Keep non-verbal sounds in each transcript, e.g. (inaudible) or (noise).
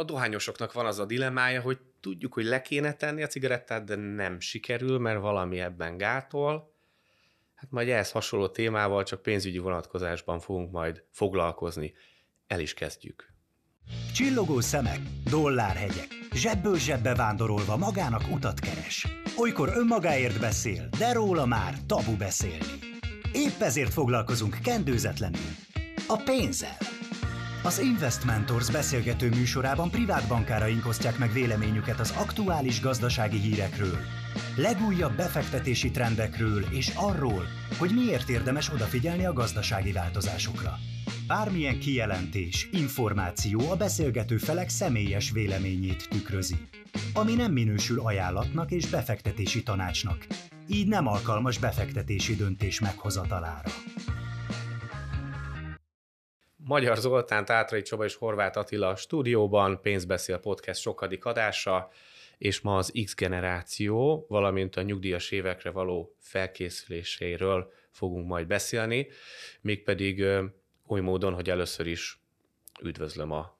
A dohányosoknak van az a dilemája, hogy tudjuk, hogy le kéne tenni a cigarettát, de nem sikerül, mert valami ebben gátol. Hát majd ehhez hasonló témával csak pénzügyi vonatkozásban fogunk majd foglalkozni. El is kezdjük. Csillogó szemek, dollárhegyek, zsebből zsebbe vándorolva magának utat keres. Olykor önmagáért beszél, de róla már tabu beszélni. Épp ezért foglalkozunk kendőzetlenül. A pénzzel. Az Investmentors beszélgető műsorában privát bankáraink osztják meg véleményüket az aktuális gazdasági hírekről, legújabb befektetési trendekről és arról, hogy miért érdemes odafigyelni a gazdasági változásokra. Bármilyen kijelentés, információ a beszélgető felek személyes véleményét tükrözi, ami nem minősül ajánlatnak és befektetési tanácsnak, így nem alkalmas befektetési döntés meghozatalára. Magyar Zoltán, Tátrai Csoba és Horváth Attila a stúdióban, Pénzbeszél Podcast sokadik adása, és ma az X generáció, valamint a nyugdíjas évekre való felkészüléséről fogunk majd beszélni, mégpedig oly módon, hogy először is üdvözlöm a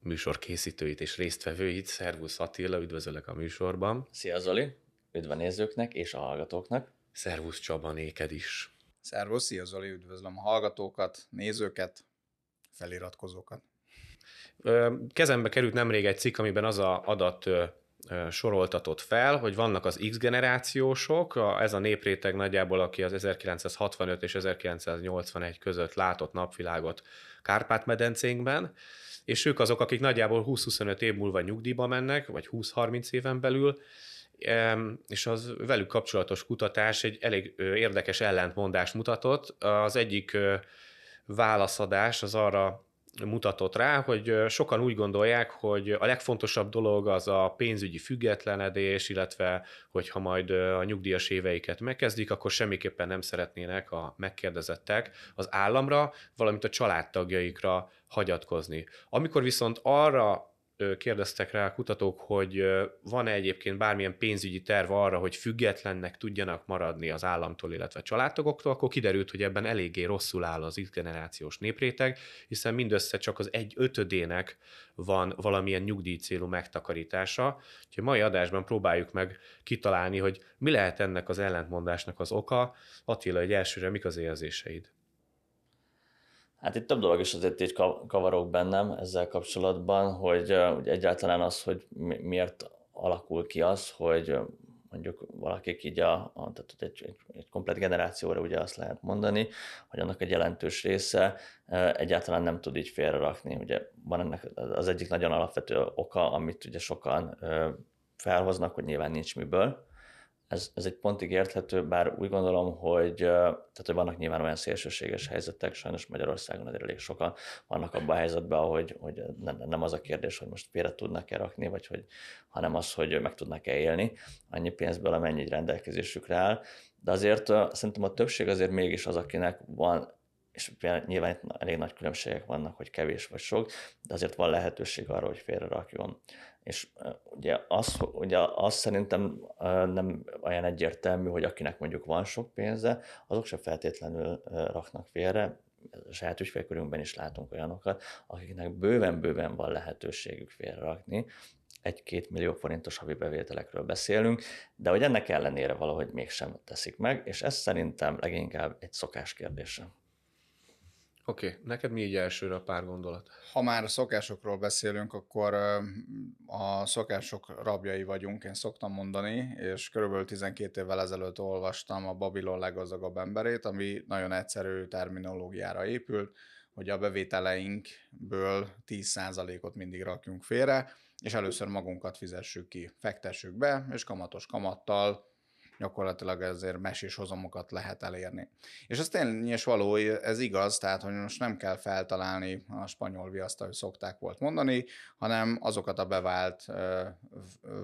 műsor készítőit és résztvevőit. Szervusz Attila, üdvözöllek a műsorban. Szia Zoli, üdv a nézőknek és a hallgatóknak. Szervusz Csaba, néked is. Szervusz, szia Zoli, üdvözlöm a hallgatókat, nézőket, feliratkozókat. Kezembe került nemrég egy cikk, amiben az a adat soroltatott fel, hogy vannak az X generációsok, ez a népréteg nagyjából, aki az 1965 és 1981 között látott napvilágot Kárpát-medencénkben, és ők azok, akik nagyjából 20-25 év múlva nyugdíjba mennek, vagy 20-30 éven belül, és az velük kapcsolatos kutatás egy elég érdekes ellentmondást mutatott. Az egyik válaszadás az arra mutatott rá, hogy sokan úgy gondolják, hogy a legfontosabb dolog az a pénzügyi függetlenedés, illetve hogyha majd a nyugdíjas éveiket megkezdik, akkor semmiképpen nem szeretnének a megkérdezettek az államra, valamint a családtagjaikra hagyatkozni. Amikor viszont arra kérdeztek rá a kutatók, hogy van-e egyébként bármilyen pénzügyi terv arra, hogy függetlennek tudjanak maradni az államtól, illetve családtagoktól, akkor kiderült, hogy ebben eléggé rosszul áll az X generációs népréteg, hiszen mindössze csak az egy ötödének van valamilyen nyugdíj célú megtakarítása. Úgyhogy mai adásban próbáljuk meg kitalálni, hogy mi lehet ennek az ellentmondásnak az oka. Attila, egy elsőre mik az érzéseid? Hát itt több dolog is azért így kavarok bennem ezzel kapcsolatban, hogy, hogy egyáltalán az, hogy miért alakul ki az, hogy mondjuk valakik így a, a tehát egy, egy, egy komplet generációra ugye azt lehet mondani, hogy annak egy jelentős része egyáltalán nem tud így félrerakni. Ugye van ennek az egyik nagyon alapvető oka, amit ugye sokan felhoznak, hogy nyilván nincs miből, ez, ez egy pontig érthető, bár úgy gondolom, hogy, tehát, hogy vannak nyilván olyan szélsőséges helyzetek, sajnos Magyarországon azért elég sokan vannak abban a helyzetben, hogy, hogy nem, nem az a kérdés, hogy most félre tudnak-e rakni, vagy hogy, hanem az, hogy meg tudnak-e élni annyi pénzből, amennyi rendelkezésükre áll. De azért szerintem a többség azért mégis az, akinek van és nyilván itt elég nagy különbségek vannak, hogy kevés vagy sok, de azért van lehetőség arra, hogy félre rakjon. És ugye az, ugye az szerintem nem olyan egyértelmű, hogy akinek mondjuk van sok pénze, azok se feltétlenül raknak félre, a saját ügyfélkörünkben is látunk olyanokat, akiknek bőven-bőven van lehetőségük félrerakni, egy-két millió forintos havi bevételekről beszélünk, de hogy ennek ellenére valahogy mégsem teszik meg, és ez szerintem leginkább egy szokás kérdése. Oké, okay. neked mi így elsőre a pár gondolat? Ha már a szokásokról beszélünk, akkor a szokások rabjai vagyunk, én szoktam mondani, és körülbelül 12 évvel ezelőtt olvastam a Babilon leggazdagabb emberét, ami nagyon egyszerű terminológiára épült, hogy a bevételeinkből 10%-ot mindig rakjunk félre, és először magunkat fizessük ki, fektessük be, és kamatos kamattal gyakorlatilag ezért mesés hozamokat lehet elérni. És ez tényleg és való, ez igaz, tehát hogy most nem kell feltalálni a spanyol viaszt, ahogy szokták volt mondani, hanem azokat a bevált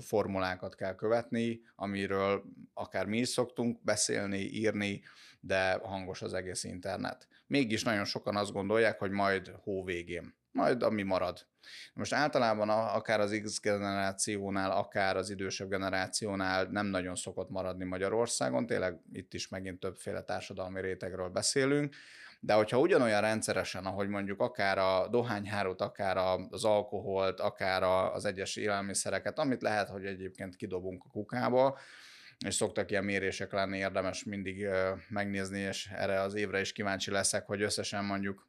formulákat kell követni, amiről akár mi is szoktunk beszélni, írni, de hangos az egész internet. Mégis nagyon sokan azt gondolják, hogy majd hó végén majd ami marad. Most általában akár az X generációnál, akár az idősebb generációnál nem nagyon szokott maradni Magyarországon, tényleg itt is megint többféle társadalmi rétegről beszélünk, De hogyha ugyanolyan rendszeresen, ahogy mondjuk akár a dohányhárut, akár az alkoholt, akár az egyes élelmiszereket, amit lehet, hogy egyébként kidobunk a kukába, és szoktak ilyen mérések lenni, érdemes mindig megnézni, és erre az évre is kíváncsi leszek, hogy összesen mondjuk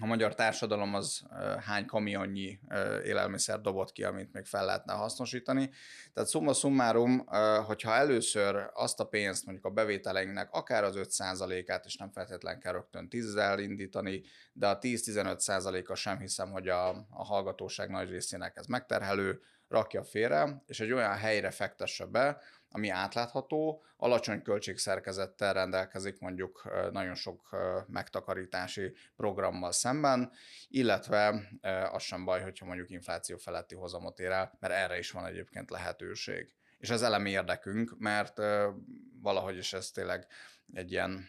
a magyar társadalom az hány kamionnyi élelmiszer dobott ki, amit még fel lehetne hasznosítani. Tehát summa summarum, hogyha először azt a pénzt mondjuk a bevételeinknek akár az 5%-át, és nem feltétlenül kell rögtön 10 indítani, de a 10-15%-a sem hiszem, hogy a, a hallgatóság nagy részének ez megterhelő, rakja félre, és egy olyan helyre fektesse be, ami átlátható, alacsony költségszerkezettel rendelkezik mondjuk nagyon sok megtakarítási programmal szemben, illetve az sem baj, hogyha mondjuk infláció feletti hozamot ér el, mert erre is van egyébként lehetőség. És ez elemi érdekünk, mert valahogy is ez tényleg egy ilyen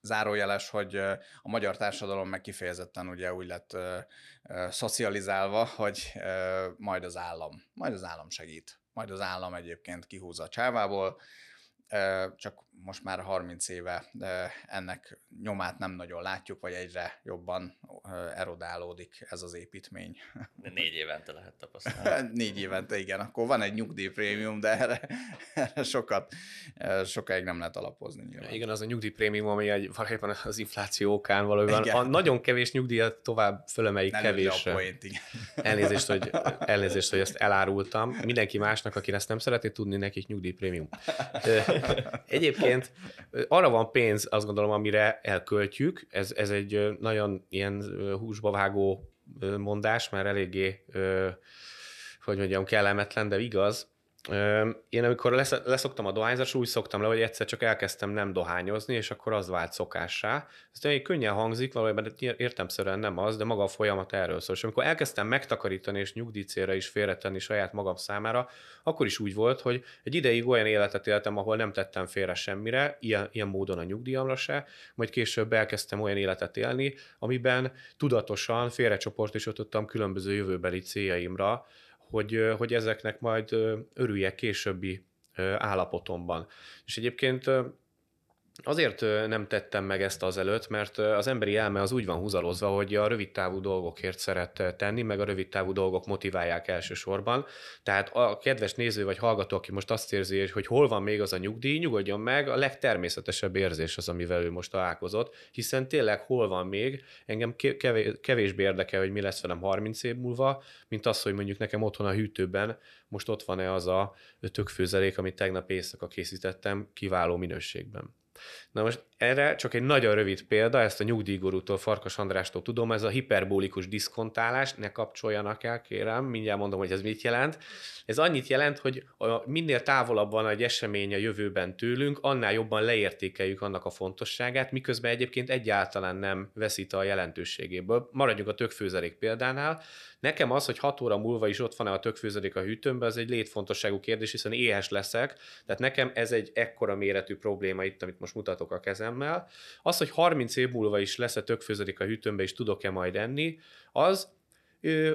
zárójeles, hogy a magyar társadalom meg kifejezetten ugye úgy lett szocializálva, hogy majd az állam, majd az állam segít majd az állam egyébként kihúzza a csávából, csak most már 30 éve ennek nyomát nem nagyon látjuk, vagy egyre jobban erodálódik ez az építmény. De négy évente lehet tapasztalni. (laughs) négy évente, igen. Akkor van egy nyugdíjprémium, de erre, erre sokat, sokáig nem lehet alapozni. Nyilván. Igen, az a nyugdíjprémium, ami egy, valójában az infláció okán valójában igen. a nagyon kevés nyugdíjat tovább fölemeljük kevés. Point, igen. Elnézést, hogy, elnézést, hogy ezt elárultam. Mindenki másnak, aki ezt nem szereti tudni, nekik nyugdíjprémium. Egyébként arra van pénz, azt gondolom, amire elköltjük. Ez, ez egy nagyon ilyen húsba vágó mondás, mert eléggé, hogy mondjam, kellemetlen, de igaz. Én amikor lesz, leszoktam a dohányzásra, úgy szoktam le, hogy egyszer csak elkezdtem nem dohányozni, és akkor az vált szokássá. Ez tényleg könnyen hangzik, valójában értemszerűen nem az, de maga a folyamat erről szól. És amikor elkezdtem megtakarítani és nyugdíjcélra is félretenni saját magam számára, akkor is úgy volt, hogy egy ideig olyan életet éltem, ahol nem tettem félre semmire, ilyen, ilyen módon a nyugdíjamra se, majd később elkezdtem olyan életet élni, amiben tudatosan félrecsoportosítottam különböző jövőbeli céljaimra, hogy, hogy ezeknek majd örüljek későbbi állapotomban. És egyébként Azért nem tettem meg ezt azelőtt, mert az emberi elme az úgy van húzalozva, hogy a rövidtávú dolgokért szeret tenni, meg a rövidtávú dolgok motiválják elsősorban. Tehát a kedves néző vagy hallgató, aki most azt érzi, hogy hol van még az a nyugdíj, nyugodjon meg, a legtermészetesebb érzés az, amivel ő most találkozott, hiszen tényleg hol van még, engem kevésbé érdekel, hogy mi lesz velem 30 év múlva, mint az, hogy mondjuk nekem otthon a hűtőben most ott van-e az a tökfőzelék, amit tegnap éjszaka készítettem kiváló minőségben. Na most erre csak egy nagyon rövid példa, ezt a nyugdíjgurútól, Farkas Andrástól tudom, ez a hiperbólikus diszkontálás, ne kapcsoljanak el, kérem, mindjárt mondom, hogy ez mit jelent. Ez annyit jelent, hogy minél távolabb van egy esemény a jövőben tőlünk, annál jobban leértékeljük annak a fontosságát, miközben egyébként egyáltalán nem veszít a jelentőségéből. Maradjunk a tökfőzelék példánál. Nekem az, hogy 6 óra múlva is ott van-e a tökfőzelék a hűtőmben, az egy létfontosságú kérdés, hiszen éhes leszek. Tehát nekem ez egy ekkora méretű probléma itt, amit most mutatok a kezemmel. Az, hogy 30 év múlva is lesz-e tökfőzelék a hűtőmben, és tudok-e majd enni, az,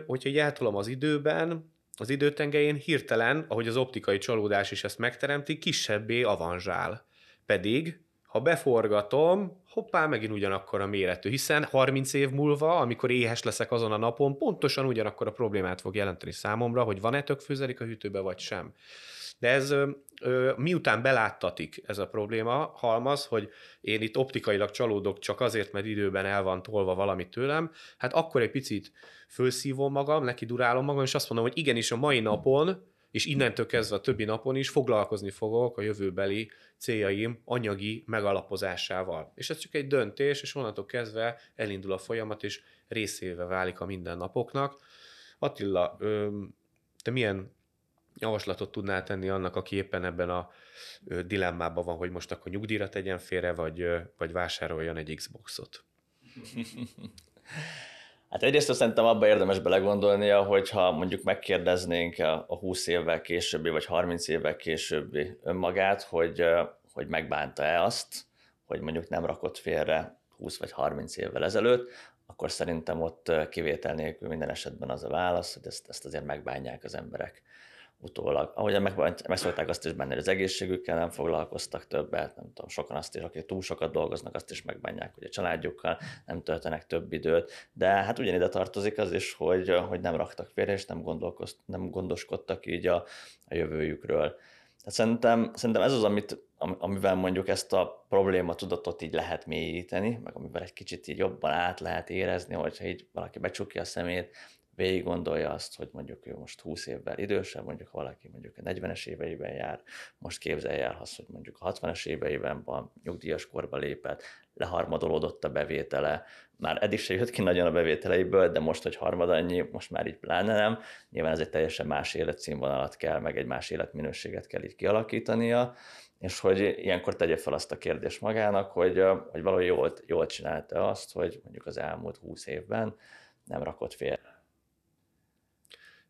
hogyha így eltolom az időben, az időtengelyén hirtelen, ahogy az optikai csalódás is ezt megteremti, kisebbé avanzsál. Pedig, ha beforgatom, hoppá, megint ugyanakkor a méretű, hiszen 30 év múlva, amikor éhes leszek azon a napon, pontosan ugyanakkor a problémát fog jelenteni számomra, hogy van-e tökfőzelék a hűtőbe, vagy sem. De ez miután beláttatik ez a probléma, halmaz, hogy én itt optikailag csalódok csak azért, mert időben el van tolva valami tőlem, hát akkor egy picit fölszívom magam, neki durálom magam, és azt mondom, hogy igenis a mai napon, és innentől kezdve a többi napon is foglalkozni fogok a jövőbeli céljaim anyagi megalapozásával. És ez csak egy döntés, és onnantól kezdve elindul a folyamat, és részévé válik a mindennapoknak. Attila, te milyen javaslatot tudnál tenni annak, aki éppen ebben a dilemmában van, hogy most akkor nyugdíjra tegyen félre, vagy, vagy vásároljon egy Xboxot? (laughs) Hát egyrészt szerintem abba érdemes belegondolnia, hogyha mondjuk megkérdeznénk a 20 évvel későbbi, vagy 30 évvel későbbi önmagát, hogy, hogy megbánta-e azt, hogy mondjuk nem rakott félre 20 vagy 30 évvel ezelőtt, akkor szerintem ott kivétel nélkül minden esetben az a válasz, hogy ezt, ezt azért megbánják az emberek utólag. Ahogy meg, meg szokták azt is benne, hogy az egészségükkel nem foglalkoztak többet, nem tudom, sokan azt is, akik túl sokat dolgoznak, azt is megbánják, hogy a családjukkal nem töltenek több időt, de hát ugyanide tartozik az is, hogy, hogy nem raktak félre, és nem, nem gondoskodtak így a, a jövőjükről. Tehát szerintem, szerintem ez az, amit, amivel mondjuk ezt a probléma tudatot így lehet mélyíteni, meg amivel egy kicsit így jobban át lehet érezni, hogyha így valaki becsukja a szemét, végig gondolja azt, hogy mondjuk ő most 20 évvel idősebb, mondjuk valaki mondjuk a 40-es éveiben jár, most képzelje el azt, hogy mondjuk a 60-es éveiben van, nyugdíjas korba lépett, leharmadolódott a bevétele, már eddig se jött ki nagyon a bevételeiből, de most, hogy harmad annyi, most már így pláne nem. Nyilván ez egy teljesen más életszínvonalat kell, meg egy más életminőséget kell így kialakítania, és hogy ilyenkor tegye fel azt a kérdést magának, hogy, hogy valahogy jól, jól csinálta azt, hogy mondjuk az elmúlt 20 évben nem rakott fél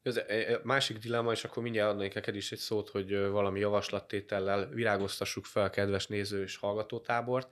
ez másik dilemma, és akkor mindjárt adnék neked is egy szót, hogy valami javaslattétellel virágoztassuk fel kedves néző és hallgatótábort.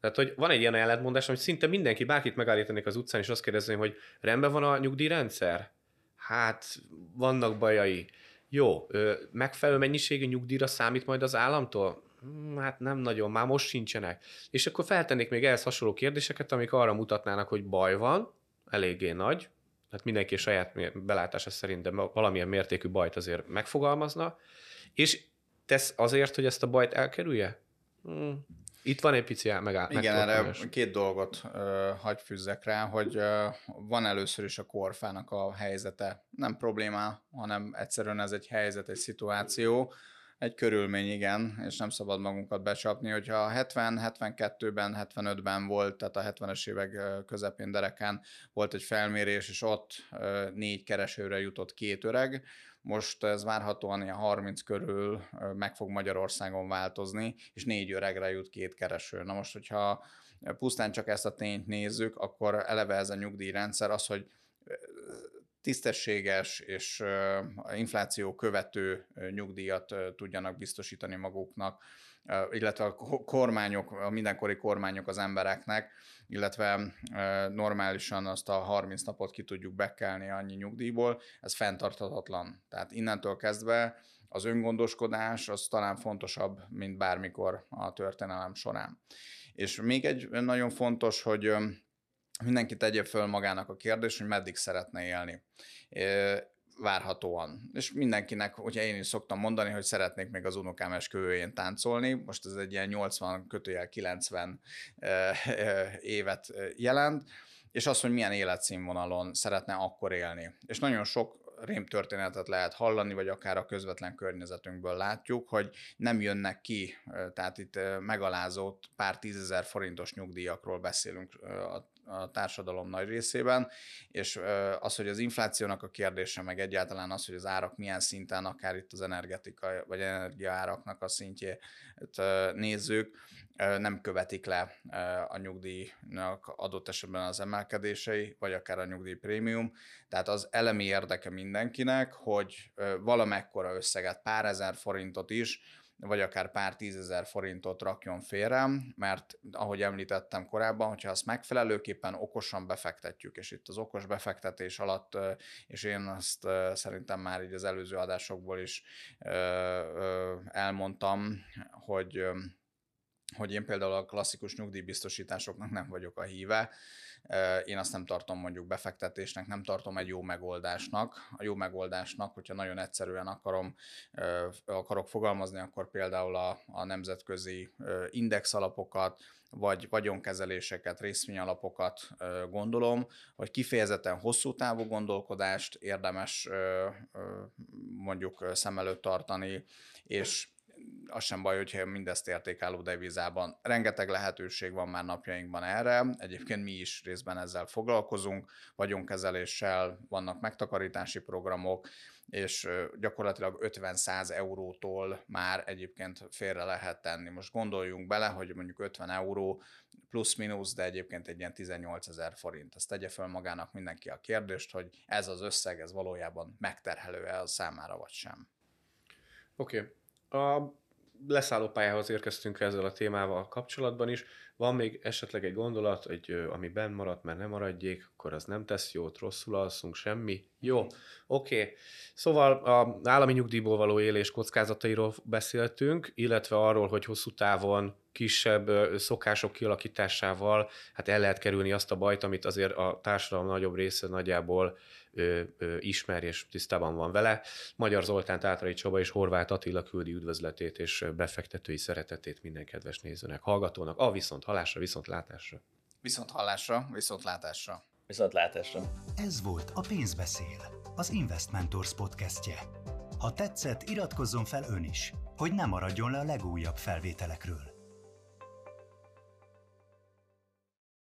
Tehát, hogy van egy ilyen ellentmondás, hogy szinte mindenki, bárkit megállítanék az utcán, és azt kérdezném, hogy rendben van a nyugdíjrendszer? Hát, vannak bajai. Jó, megfelelő mennyiségű nyugdíjra számít majd az államtól? Hmm, hát nem nagyon, már most sincsenek. És akkor feltennék még ehhez hasonló kérdéseket, amik arra mutatnának, hogy baj van, eléggé nagy, hát mindenki saját belátása szerint, de valamilyen mértékű bajt azért megfogalmazna, és tesz azért, hogy ezt a bajt elkerülje? Hmm. Itt van egy pici megáll. Igen, erre két dolgot hagy fűzzek rá, hogy uh, van először is a korfának a helyzete. Nem probléma, hanem egyszerűen ez egy helyzet, egy szituáció, egy körülmény, igen, és nem szabad magunkat becsapni, hogyha 70-72-ben, 75-ben volt, tehát a 70-es évek közepén derekán volt egy felmérés, és ott négy keresőre jutott két öreg, most ez várhatóan ilyen 30 körül meg fog Magyarországon változni, és négy öregre jut két kereső. Na most, hogyha pusztán csak ezt a tényt nézzük, akkor eleve ez a nyugdíjrendszer az, hogy tisztességes és infláció követő nyugdíjat tudjanak biztosítani maguknak, illetve a kormányok, a mindenkori kormányok az embereknek, illetve normálisan azt a 30 napot ki tudjuk bekelni annyi nyugdíjból, ez fenntarthatatlan. Tehát innentől kezdve az öngondoskodás az talán fontosabb, mint bármikor a történelem során. És még egy nagyon fontos, hogy mindenki tegye föl magának a kérdést, hogy meddig szeretne élni. Várhatóan. És mindenkinek, hogyha én is szoktam mondani, hogy szeretnék még az unokám esküvőjén táncolni, most ez egy ilyen 80 kötőjel 90 évet jelent, és az, hogy milyen életszínvonalon szeretne akkor élni. És nagyon sok rémtörténetet lehet hallani, vagy akár a közvetlen környezetünkből látjuk, hogy nem jönnek ki, tehát itt megalázott pár tízezer forintos nyugdíjakról beszélünk a a társadalom nagy részében, és az, hogy az inflációnak a kérdése, meg egyáltalán az, hogy az árak milyen szinten, akár itt az energetikai vagy energiaáraknak a szintjét nézzük, nem követik le a nyugdíjnak adott esetben az emelkedései, vagy akár a nyugdíj prémium. Tehát az elemi érdeke mindenkinek, hogy valamekkora összeget, pár ezer forintot is vagy akár pár tízezer forintot rakjon félre, mert ahogy említettem korábban, hogyha azt megfelelőképpen okosan befektetjük, és itt az okos befektetés alatt, és én azt szerintem már így az előző adásokból is elmondtam, hogy hogy én például a klasszikus nyugdíjbiztosításoknak nem vagyok a híve, én azt nem tartom mondjuk befektetésnek, nem tartom egy jó megoldásnak. A jó megoldásnak, hogyha nagyon egyszerűen akarom, akarok fogalmazni, akkor például a, a nemzetközi index alapokat, vagy vagyonkezeléseket, részvényalapokat gondolom, vagy kifejezetten hosszú távú gondolkodást érdemes mondjuk szem előtt tartani, és az sem baj, hogyha mindezt értékálló devizában. Rengeteg lehetőség van már napjainkban erre, egyébként mi is részben ezzel foglalkozunk, vagyonkezeléssel, vannak megtakarítási programok, és gyakorlatilag 50-100 eurótól már egyébként félre lehet tenni. Most gondoljunk bele, hogy mondjuk 50 euró plusz-minusz, de egyébként egy ilyen 18 ezer forint. Ezt tegye föl magának mindenki a kérdést, hogy ez az összeg, ez valójában megterhelő-e a számára, vagy sem. Oké. Okay. Leszállópályához érkeztünk ezzel a témával kapcsolatban is. Van még esetleg egy gondolat, egy, ami benn maradt, mert nem maradjék, akkor az nem tesz jót, rosszul alszunk, semmi. Jó, oké. Okay. Szóval a állami nyugdíjból való élés kockázatairól beszéltünk, illetve arról, hogy hosszú távon kisebb szokások kialakításával hát el lehet kerülni azt a bajt, amit azért a társadalom nagyobb része nagyjából ö, ö, ismer és tisztában van vele. Magyar Zoltán, Tátrai Csaba és Horváth Attila küldi üdvözletét és befektetői szeretetét minden kedves nézőnek, hallgatónak. A viszont halásra, viszont látásra. Viszont hallásra, viszont látásra. Viszont látásra. Ez volt a Pénzbeszél, az Investmentors podcastje. Ha tetszett, iratkozzon fel ön is, hogy ne maradjon le a legújabb felvételekről.